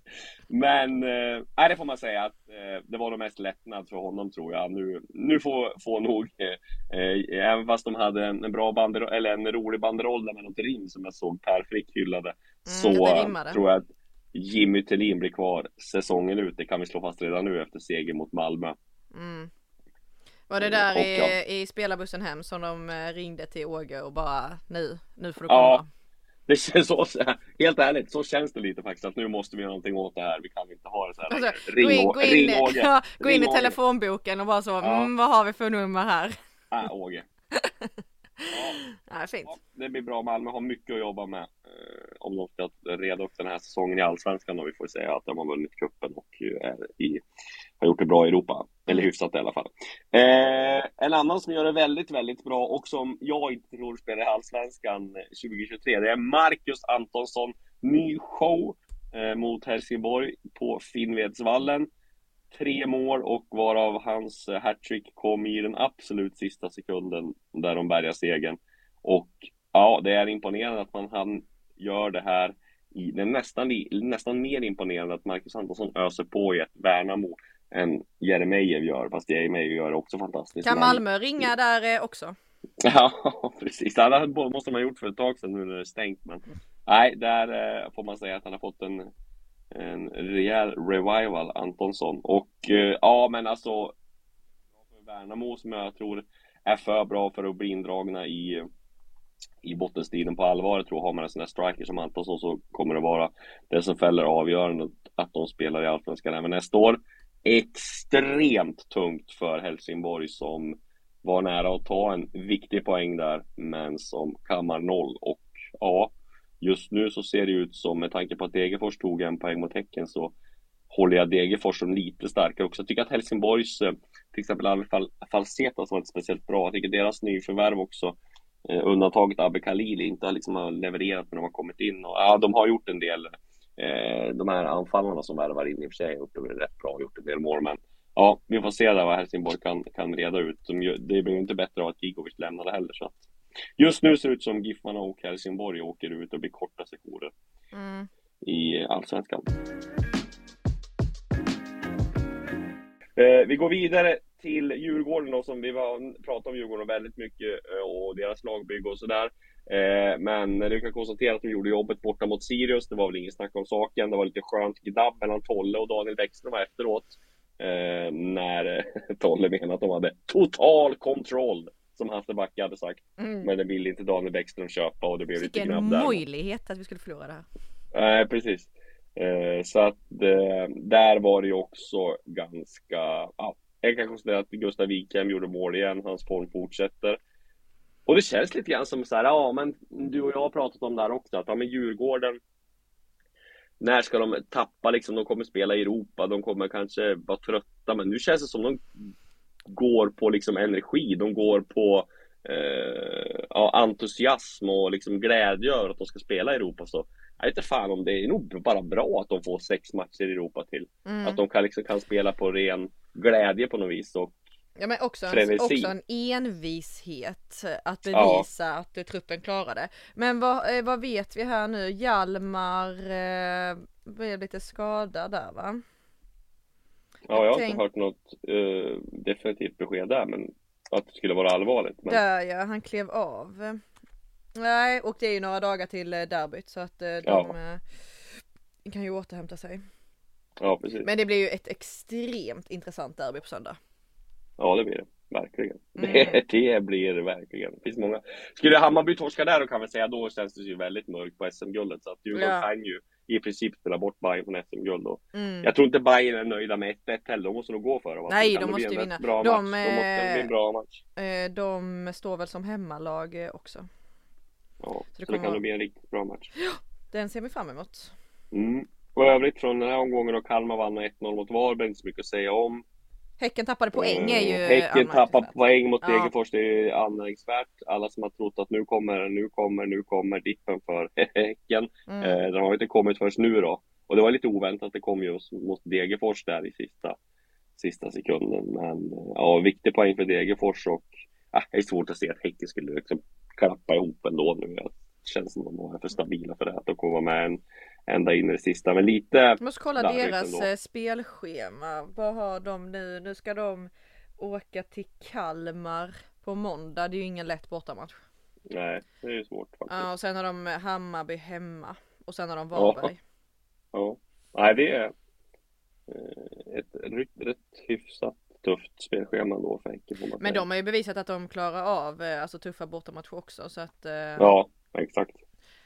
Men, eh, det får man säga att eh, det var nog mest lättnad för honom tror jag. Nu, nu får, får nog, eh, eh, även fast de hade en, en bra banderoll, eller en rolig banderoll med något rim som jag såg Per Frick hyllade, så eh, rimmade. tror jag att Jimmy Thelin blir kvar säsongen ut. Det kan vi slå fast redan nu efter seger mot Malmö. Mm. Var det där Och i, ja. i spelarbussen hem som de eh, ringde till Åge och bara nu, nu får du Ja. Det känns så, helt ärligt, så känns det lite faktiskt att nu måste vi göra någonting åt det här. Vi kan inte ha det så här Alltså, längre. gå in, gå in, ring Åge. ja, gå in Ring i telefonboken och bara så, Ja. mm, vad har vi för nummer här? Ah, Åge. Ja, fint. Ja, det blir bra. Malmö har mycket att jobba med eh, om de ska reda upp den här säsongen i Allsvenskan och vi får säga att de har vunnit cupen och i, har gjort det bra i Europa. Eller hyfsat i alla fall. Eh, en annan som gör det väldigt, väldigt bra och som jag inte tror spelar i Allsvenskan 2023, det är Marcus Antonsson. Ny show eh, mot Helsingborg på Finnvedsvallen. Tre mål och varav hans eh, hattrick kom i den absolut sista sekunden där de bärgar segern. Och ja, det är imponerande att man han gör det här i, det är nästan, nästan mer imponerande att Marcus Antonsson öser på i ett Värnamo än Jeremejeff gör, fast Jeremejeff gör det också fantastiskt. Kan Malmö ringa där eh, också? Ja, precis. Det måste man ha gjort för ett tag sedan nu när det är stängt. Men nej, där eh, får man säga att han har fått en, en rejäl revival, Antonsson. Och eh, ja, men alltså Värnamo som jag tror är för bra för att bli indragna i, i bottenstriden på allvar. Jag tror har man en sån där striker som Antonsson så kommer det vara det som fäller avgörande att de spelar i Allsvenskan även nästa år. Extremt tungt för Helsingborg som var nära att ta en viktig poäng där, men som kammar noll. Och ja, just nu så ser det ut som, med tanke på att Degerfors tog en poäng mot Häcken, så håller jag Degerfors som lite starkare också. Jag tycker att Helsingborgs, eh, till exempel Alfal Falseta som varit speciellt bra, jag tycker deras nyförvärv också, eh, undantaget Abbe Khalili, inte har liksom levererat när de har kommit in. Och, ja, de har gjort en del, eh, de här anfallarna som värvar in i och för sig har gjort det rätt bra, och gjort en del mål, men ja, vi får se där vad Helsingborg kan, kan reda ut. De, det blir inte bättre av att Gigovic lämnade heller. Så att just nu ser det ut som Giffarna och Helsingborg åker ut och blir korta sektioner Mm. i Allsvenskan. Eh, vi går vidare till Djurgården då, som vi har pratat om Djurgården väldigt mycket eh, och deras lagbygge och sådär. Eh, men du kan konstatera att de gjorde jobbet borta mot Sirius. Det var väl ingen snack om saken. Det var lite skönt gnabb mellan Tolle och Daniel Bäckström efteråt. Eh, när Tolle menade att de hade total kontroll, som Hasse Backe hade sagt. Mm. Men det ville inte Daniel Bäckström köpa och det blev lite Vilken gnabb där. möjlighet att vi skulle förlora det här. Nej, precis. Eh, så att eh, där var det ju också ganska, ja, jag kan konstatera att Gustav Wikheim gjorde mål igen, hans form fortsätter. Och det känns lite grann som så här, ja men du och jag har pratat om det här också, att ja men Djurgården, när ska de tappa liksom, de kommer spela i Europa, de kommer kanske vara trötta, men nu känns det som de går på liksom energi, de går på eh, ja, entusiasm och liksom glädje över att de ska spela i Europa. Så jag vet inte fan om det är nog bara bra att de får sex matcher i Europa till. Mm. Att de kan, liksom, kan spela på ren glädje på något vis. Och, Ja men också en, också en envishet att bevisa att eh, truppen klarar det. Men vad, eh, vad vet vi här nu? Hjalmar eh, blev lite skadad där va? Ja, jag har inte hört något eh, definitivt besked där, men att det skulle vara allvarligt. Men, Där ja, han klev av. Nej, och det är ju några dagar till eh, derbyt så att eh, de Ja. kan ju återhämta sig. ja, precis. Men det blir ju ett extremt intressant derby på söndag. Ja, det blir det. Verkligen. Mm. Det, det blir det verkligen. Det finns många. Skulle Hammarby torska där då kan vi säga, då känns det ju väldigt mörkt på SM-guldet. Så att Djurgården Ja. kan ju i princip spela bort Bayern från SM-guld. Mm. Jag tror inte Bayern är nöjda med 1-1 heller. De måste nog gå för det. Nej, Så de det måste ju vinna. Bra De, match. De måste det bli en eh, bra match. Eh, de står väl som hemmalag eh, också. Ja, så det det, kommer kan nog bli en riktigt bra match. Den ser vi fram emot. Mm. Och övrigt från den här omgången då Kalmar vann med 1-0 mot Varberg, inte så mycket att säga om. Häcken tappade poäng är ju Eh, Häcken tappar poäng mot Ja. Degerfors, det är anmärkningsvärt. Alla som har trott att nu kommer, nu kommer, nu kommer dippen för Häcken. Mm. Eh, den har inte kommit först nu då. Och det var lite oväntat, det kom just mot Degerfors där i sista, sista sekunden. Men eh, ja, viktig poäng för Degerfors och ah, det är svårt att se att Häcken skulle liksom klappa ihop ändå nu. Det känns som att de är för stabila för det, att de kommer med en, ända in i det sista. Men lite Jag måste kolla deras ändå. eh, spelschema. Vad har de nu? Nu ska de åka till Kalmar på måndag. Det är ju ingen lätt bortamatch. Nej, det är ju svårt faktiskt. Ja, och sen har de Hammarby hemma. Och sen har de Ja. Varberg. Ja. Nej, det är eh, ett rätt, hyfsat tufft spelschema då för Häcken. Men de har ju bevisat att de klarar av eh, alltså tuffa bortamatcher också. Så att eh, Ja, exakt.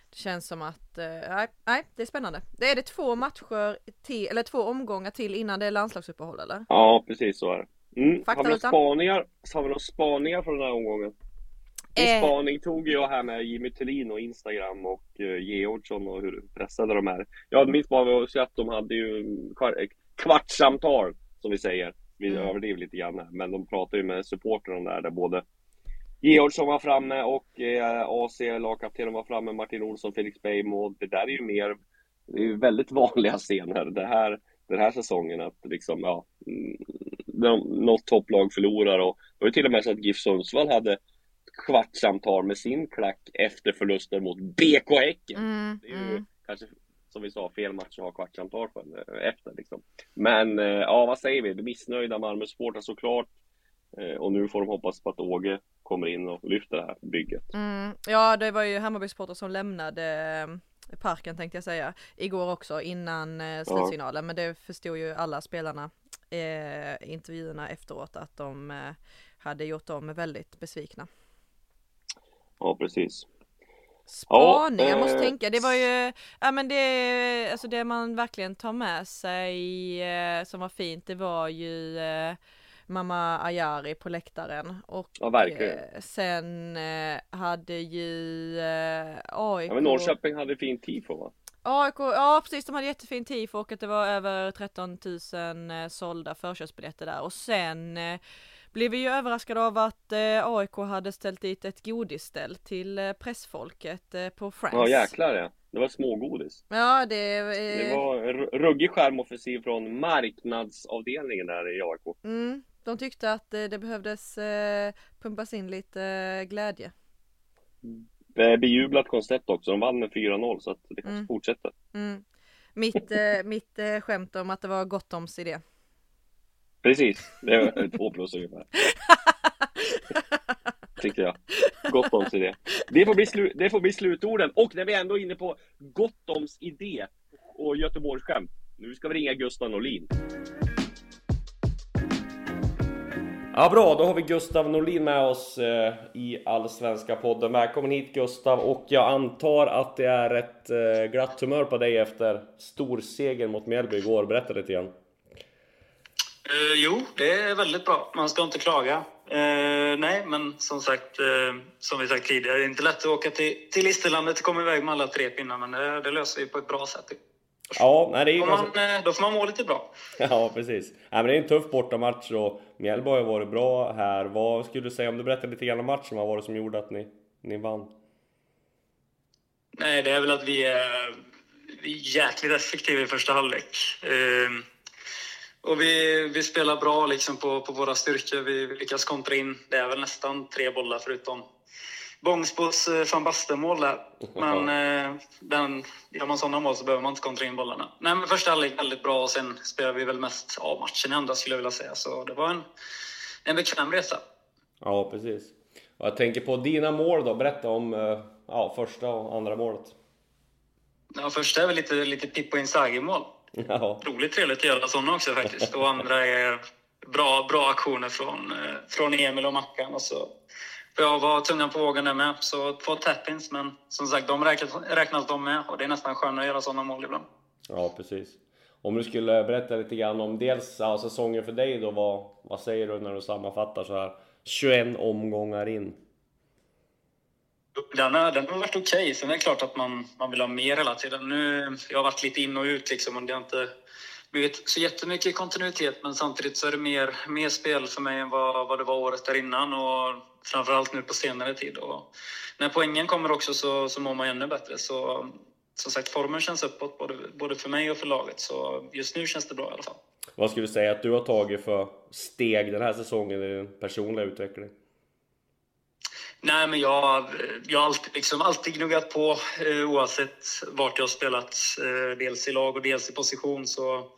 Det känns som att eh, nej, nej, det är spännande. Det är det två matcher till, eller två omgångar till innan det är landslagsuppehåll eller? Ja, precis så är det. Mm. Har vi spaningar? Har vi några spaningar från den här omgången? Min Eh. spaning tog jag här med Jimmy Thelin och Instagram och uh, Georgsson och hur pressade de är. Ja, min spaning var att de hade ju kvar- kvartssamtal, som vi säger. Vi Mm. överdriver lite grann här, men de pratar ju med supportrarna där, där både Georgsson var framme och eh, AC lagkaptenen var framme, Martin Olsson, Felix Beijmo. Det där är ju mer, det är ju väldigt vanliga scener det här, den här säsongen att liksom, ja, mm, något topplag förlorar och det var ju till och med så att GIF Sundsvall hade kvartssamtal med sin klack efter förlusten mot BK Häcken. Mm, Det är ju mm. kanske, som vi sa, fel match att ha kvartssamtal för, eh, efter liksom. Men eh, ja, vad säger vi? Missnöjda Malmö-supportrar såklart. Eh, och nu får de hoppas på att Åge kommer in och lyfter det här bygget. Mm, ja, det var ju Hammarby supportrar som lämnade eh, parken tänkte jag säga igår också innan eh, slutsignalen. Men det förstod ju alla spelarna eh, intervjuerna efteråt att de eh, hade gjort dem väldigt besvikna. Ja, precis. Spaning, jag måste eh, tänka, det var ju, ja men det, alltså det man verkligen tar med sig eh, som var fint, det var ju eh, Mamma Ayari på läktaren och Ja, eh, sen eh, hade ju eh, AIK Ja, men Norrköping hade fint tifo va? AIK, ja precis de hade jättefin tifo och att det var över 13 000 eh, sålda förköpsbiljetter där och sen blev vi ju överraskade av att AIK hade ställt dit ett godisställ till pressfolket på Friends. Ja jäklar ja. Det var smågodis. Ja det, Det var ruggig skärmoffensiv från marknadsavdelningen där i AIK. mm, de tyckte att eh, det behövdes eh, pumpas in lite eh, glädje. Bejublat koncept också. De vann med 4-0 så att det kanske Mm. fortsätter. Mm. Mitt, mitt skämt om att det var Gottoms idé. Precis. Det är två plus ungefär. Tyckte jag. Gottoms idé. Det får, bli slu- det får bli slutorden. Och när vi ändå är inne på Gottoms idé och Göteborgsskämt. Nu ska vi ringa Gustav Norlin. Ja bra, då har vi Gustav Norlin med oss eh, i Allsvenska podden. Välkommen hit Gustav och jag antar att det är ett eh, glatt humör på dig efter stor seger mot Mjällby igår. Berätta lite grann. Eh, jo, det är väldigt bra. Man ska inte klaga. Eh, nej, men som sagt, eh, som vi sagt tidigare, det är inte lätt att åka till, till Listerlandet och komma iväg med alla tre pinnar, men det, det löser vi på ett bra sätt. Ja, nej, det är man, eh, då får man må lite bra. Ja, precis. Nej, men det är en tuff bortamatch och Mjällby har varit bra här. Vad skulle du säga om du berättar lite grann om matchen? Vad var det som gjorde att ni, ni vann? Nej, det är väl att vi är, jäkligt effektiva i första halvlek. Eh, och vi, vi spelar bra liksom på, på våra styrkor. Vi, vi lyckas kontra in. Det är väl nästan tre bollar förutom Bångsbos eh, van Basten-mål där. Men eh, den, gör man sådana mål så behöver man inte kontra in bollarna. Nej, men första halvlek väldigt bra och sen spelar vi väl mest av matchen i andra skulle jag vilja säga. Så det var en, en bekväm resa. Ja, precis. Och jag tänker på dina mål då. Berätta om eh, ja, första och andra målet. Ja, första är väl lite, lite Pippo Inzaghi-mål. Ja, roligt trevligt att göra sådana också faktiskt. Och andra är bra, bra aktioner från, eh, från Emil och Mackan. Och så jag vara tungan på vågen där med. Så två tappins, men som sagt, de räknas, räknas de med. Och det är nästan skönare att göra sådana mål ibland. ja precis. Om du skulle berätta lite grann om dels ja, säsongen för dig då. Vad, vad säger du när du sammanfattar så här 21 omgångar in? Den har, den har varit okej. Sen är det klart att man, man vill ha mer hela tiden. Nu, jag har varit lite in och ut liksom och det har inte blivit så jättemycket kontinuitet. Men samtidigt så är det mer, mer spel för mig än vad, vad det var året där innan och framförallt nu på senare tid. Och när poängen kommer också så, så mår man ännu bättre. Så som sagt, formen känns uppåt både, både för mig och för laget. Så just nu känns det bra i alla fall. Vad skulle du säga att du har tagit för steg den här säsongen i din personliga utveckling? Nej, men jag, eh, jag har alltid, liksom, alltid gnuggat på eh, oavsett vart jag har spelat. Eh, dels i lag och dels i position. Så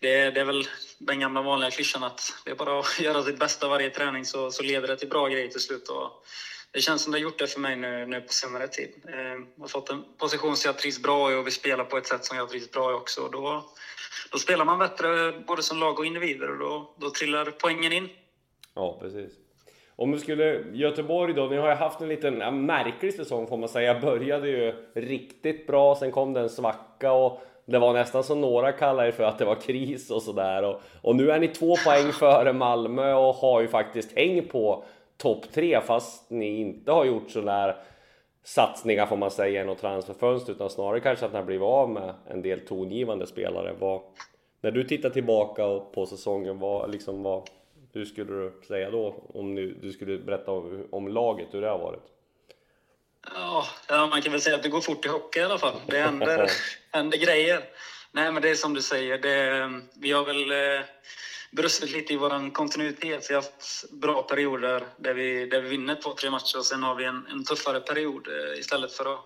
det, det är väl den gamla vanliga klyschan att det är bara att göra sitt bästa varje träning så, så leder det till bra grejer till slut. Och det känns som det har gjort det för mig nu, nu på senare tid. Eh, jag har fått en position som jag trivs bra i och vi spelar på ett sätt som jag trivs bra i också. Och då, då spelar man bättre eh, både som lag och individer och då, då trillar poängen in. Ja, precis. Om du skulle, Göteborg då, ni har ju haft en liten ja, märklig säsong får man säga. Började ju riktigt bra, sen kom det en svacka och det var nästan som några kallar er för att det var kris och sådär. Och, och nu är ni två poäng före Malmö och har ju faktiskt häng på topp tre fast ni inte har gjort sådär satsningar får man säga i något transferfönster utan snarare kanske att ni har blivit av med en del tongivande spelare. Vad, när du tittar tillbaka på säsongen, vad, liksom, vad, hur skulle du säga då om du, du skulle berätta om, om laget, hur det har varit? Ja, man kan väl säga att det går fort i hockey i alla fall. Det händer, händer grejer. Nej, men det är som du säger. Det, vi har väl eh, brustit lite i vår kontinuitet. Vi har haft bra perioder där vi, där vi vinner två, tre matcher och sen har vi en, en tuffare period eh, istället för att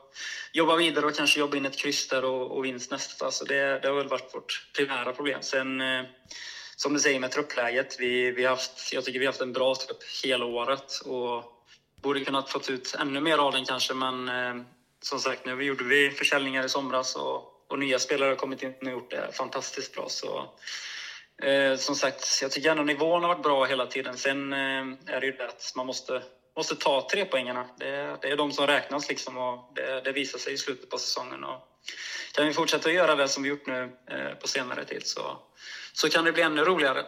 jobba vidare och kanske jobba in ett kryss där och, och vinst nästa. Så det, det har väl varit vårt primära problem. Sen eh, som du säger med truppläget, vi, vi haft, jag tycker vi har haft en bra trupp hela året och borde kunnat fått ut ännu mer av den kanske, men eh, som sagt, nu gjorde vi försäljningar i somras och, och nya spelare har kommit in och gjort det fantastiskt bra. Så Eh, som sagt, jag tycker ändå nivån har varit bra hela tiden. Sen eh, är det ju det att man måste, måste ta tre poängarna. Det, det är de som räknas liksom och det, det, visar sig i slutet på säsongen. Och kan vi fortsätta att göra det som vi gjort nu eh, på senare tid så, så kan det bli ännu roligare.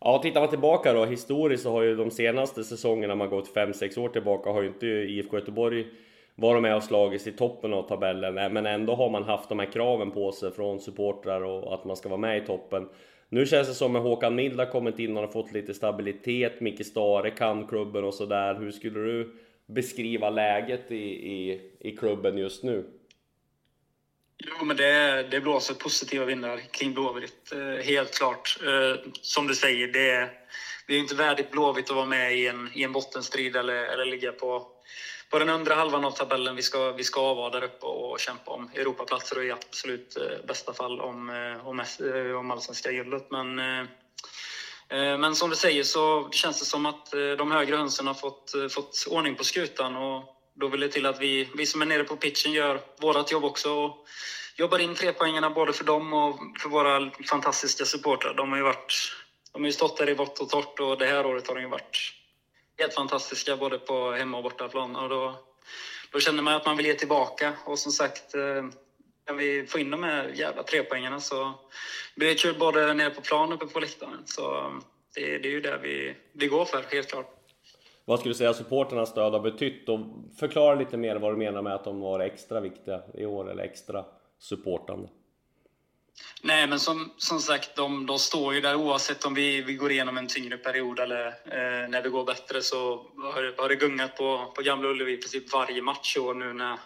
Ja, tittar man tillbaka då historiskt så har ju de senaste säsongerna, man gått 5-6 år tillbaka, har ju inte IFK Göteborg varit med och slagits i toppen av tabellen. Men ändå har man haft de här kraven på sig från supportrar och att man ska vara med i toppen. Nu känns det som att Håkan Mild har kommit in och har fått lite stabilitet. Micke Stare kan klubben och sådär. Hur skulle du beskriva läget i, i, i klubben just nu? Jo, men det, det blåser positiva vindar kring Blåvitt, eh, helt klart. Eh, som du säger, det, det är inte värdigt Blåvitt att vara med i en, i en bottenstrid eller, eller ligga på, på den undre halvan av tabellen. Vi ska, vi ska vara där uppe och kämpa om Europaplatser och i absolut eh, bästa fall om, om, om allsvenska guldet. Men, men som du säger så känns det som att de högre hönsen har fått, fått ordning på skutan. Och då vill det till att vi, vi som är nere på pitchen gör vårt jobb också och jobbar in trepoängarna både för dem och för våra fantastiska supportrar. De har ju, varit, de har ju stått där i vått och torrt och det här året har de ju varit helt fantastiska både på hemma och bortaplan. Och då, då känner man att man vill ge tillbaka och som sagt eh, kan vi få in de här jävla trepoängarna så blir det kul både nere på plan och uppe på läktaren. Så eh, det, det är ju det vi, vi går för, helt klart. Vad skulle du säga supporternas stöd har betytt? Och förklara lite mer vad du menar med att de var extra viktiga i år, eller extra supportande. Nej, men som, som sagt, de, de står ju där oavsett om vi, vi går igenom en tyngre period eller eh, när det går bättre så har, har det gungat på, på Gamla Ullevi i princip varje match i år nu när,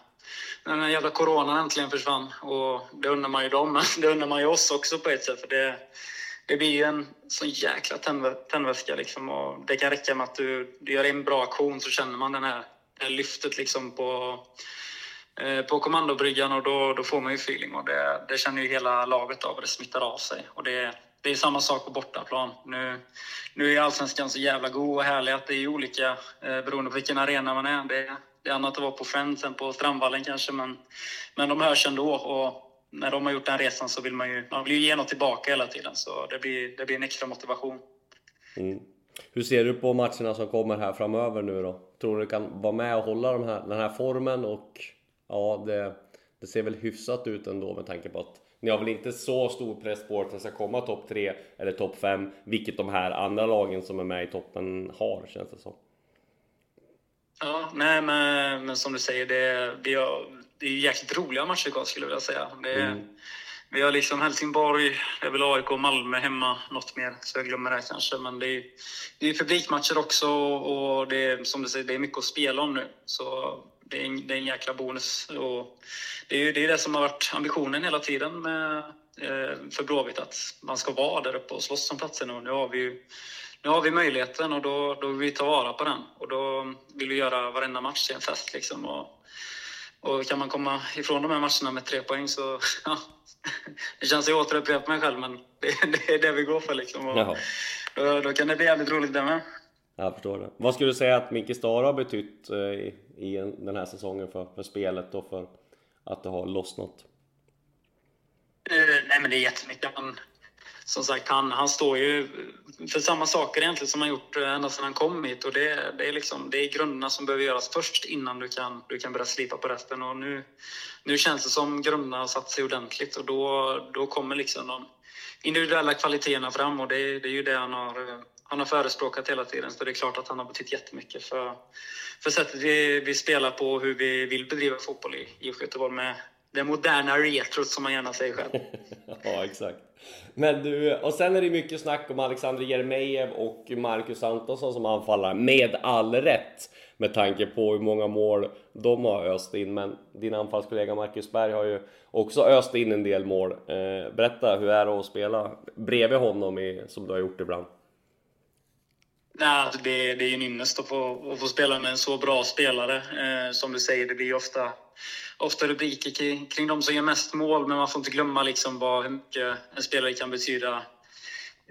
när den jävla coronan äntligen försvann. Och det undrar man ju dem, men det undrar man ju oss också på ett sätt. För det, det blir ju en sån jäkla tändväska liksom. Och det kan räcka med att du, du gör en bra aktion så känner man den här, det här lyftet liksom på, eh, på kommandobryggan och då, då får man ju feeling. Och det, det känner ju hela laget av och det smittar av sig. Och det, det är samma sak på bortaplan. Nu, nu är allsvenskan så jävla god och härlig att det är olika eh, beroende på vilken arena man är. Det, det är annat att vara på Friends än på Strandvallen kanske, men, men de hörs ändå. Och när de har gjort den resan så vill man ju, man vill ju ge något tillbaka hela tiden. Så det blir, det blir en extra motivation. Mm. Hur ser du på matcherna som kommer här framöver nu då? Tror du kan vara med och hålla de här, den här formen? Och ja, det, det ser väl hyfsat ut ändå med tanke på att ni har väl inte så stor press på att det ska komma topp 3 eller topp 5, vilket de här andra lagen som är med i toppen har, känns det som. Ja, nej men, men som du säger, det, vi har, det är jäkligt roliga matcher kvar skulle jag vilja säga. Det, mm. Vi har liksom Helsingborg, det är väl AIK och Malmö hemma något mer, så jag glömmer det kanske. Men det är, det är publikmatcher också och det är, som du säger, det är mycket att spela om nu. Så det är en, det är en jäkla bonus. Och det är det, är det som har varit ambitionen hela tiden med, eh, för Blåvitt, att man ska vara där uppe och slåss om platserna. Och nu har vi ju nu har vi möjligheten och då, då vill vi ta vara på den. Och då vill vi göra varenda match till en fest. Liksom. Och, och kan man komma ifrån de här matcherna med tre poäng så... Ja, det känns ju återupprepa mig själv, men det, det, är det vi går för. Liksom. Och då, då, kan det bli jävligt roligt det med. Jag förstår det. Vad skulle du säga att Micke Stara har betytt eh, i, i den här säsongen för, för spelet och för att det har lossnat? Uh, nej, men det är jättemycket. Han, som sagt, han, han står ju för samma saker egentligen som han gjort eh, ända sedan han kom hit. Och det, det, är liksom, det är grunderna som behöver göras först innan du kan, du kan börja slipa på resten. Och nu, nu känns det som grunderna har satt sig ordentligt och då, då kommer liksom de individuella kvaliteterna fram och det, det är ju det han har, han har förespråkat hela tiden. Så det är klart att han har betytt jättemycket för, för sättet vi, vi spelar på och hur vi vill bedriva fotboll i IFK Göteborg med det moderna retrot som man gärna säger själv. ja, exakt. Men du, och sen är det mycket snack om Alexander Jeremejeff och Marcus Antonsson som anfallare, med all rätt. Med tanke på hur många mål de har öst in, men din anfallskollega Marcus Berg har ju också öst in en del mål. Eh, berätta, hur är det att spela bredvid honom i, som du har gjort ibland? Nej, alltså det, det är en ynnest att få, att få spela med en så bra spelare. Eh, som du säger, det blir ofta, ofta rubriker kring, kring de som gör mest mål, men man får inte glömma liksom vad, hur mycket en spelare kan betyda.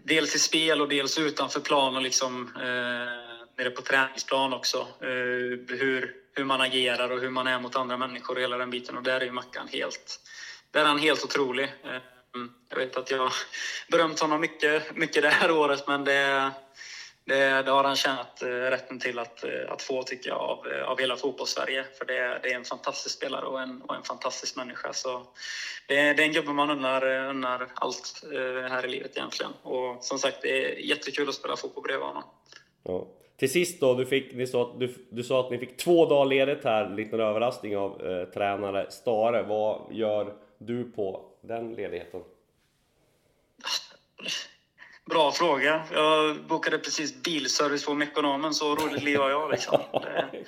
Dels i spel och dels utanför plan och liksom, eh, nere på träningsplan också. Eh, hur, hur man agerar och hur man är mot andra människor och hela den biten. Och där är ju Mackan helt, där är han helt otrolig. Eh, jag vet att jag har berömt honom mycket, mycket det här året, men det, det, det har han tjänat rätten till att, att få, tycker jag, av, av hela fotbollssverige. För det, det är en fantastisk spelare och en, och en fantastisk människa. Så det, det är en gubbe man unnar, unnar allt här i livet egentligen. Och som sagt, det är jättekul att spela fotboll bredvid honom. Ja. Till sist då, du, fick, ni sa, du, du sa att ni fick två dagar ledigt här, liten överraskning av eh, tränare Stare. Vad gör du på den ledigheten? Bra fråga. Jag bokade precis bilservice på Mekonomen, så roligt liv har jag liksom. Det... okay.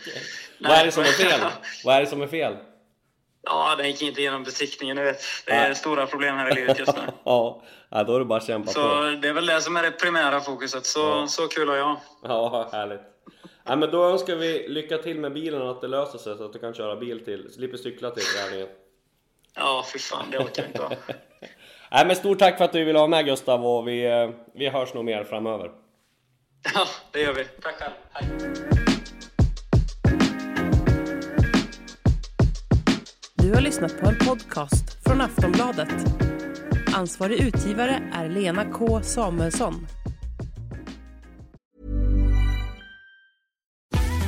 Vad är det som är fel? Vad är det som är fel? Ja, den gick inte igenom besiktningen, du vet. Det är stora problem här i livet just nu. ja, då är det bara att kämpa så på. det är väl det som är det primära fokuset. Så, ja. så kul har jag. Ja, härligt. Ja, men då önskar vi lycka till med bilen och att det löser sig så att du kan köra bil till, slipper cykla till träningen. Ja, fy fan, det orkar jag inte Nej, men stort tack för att du ville vara med Gustav och vi, eh, vi hörs nog mer framöver. Ja, det gör vi. Tack själv. Hej. Du har lyssnat på en podcast från Aftonbladet. Ansvarig utgivare är Lena K Samuelsson.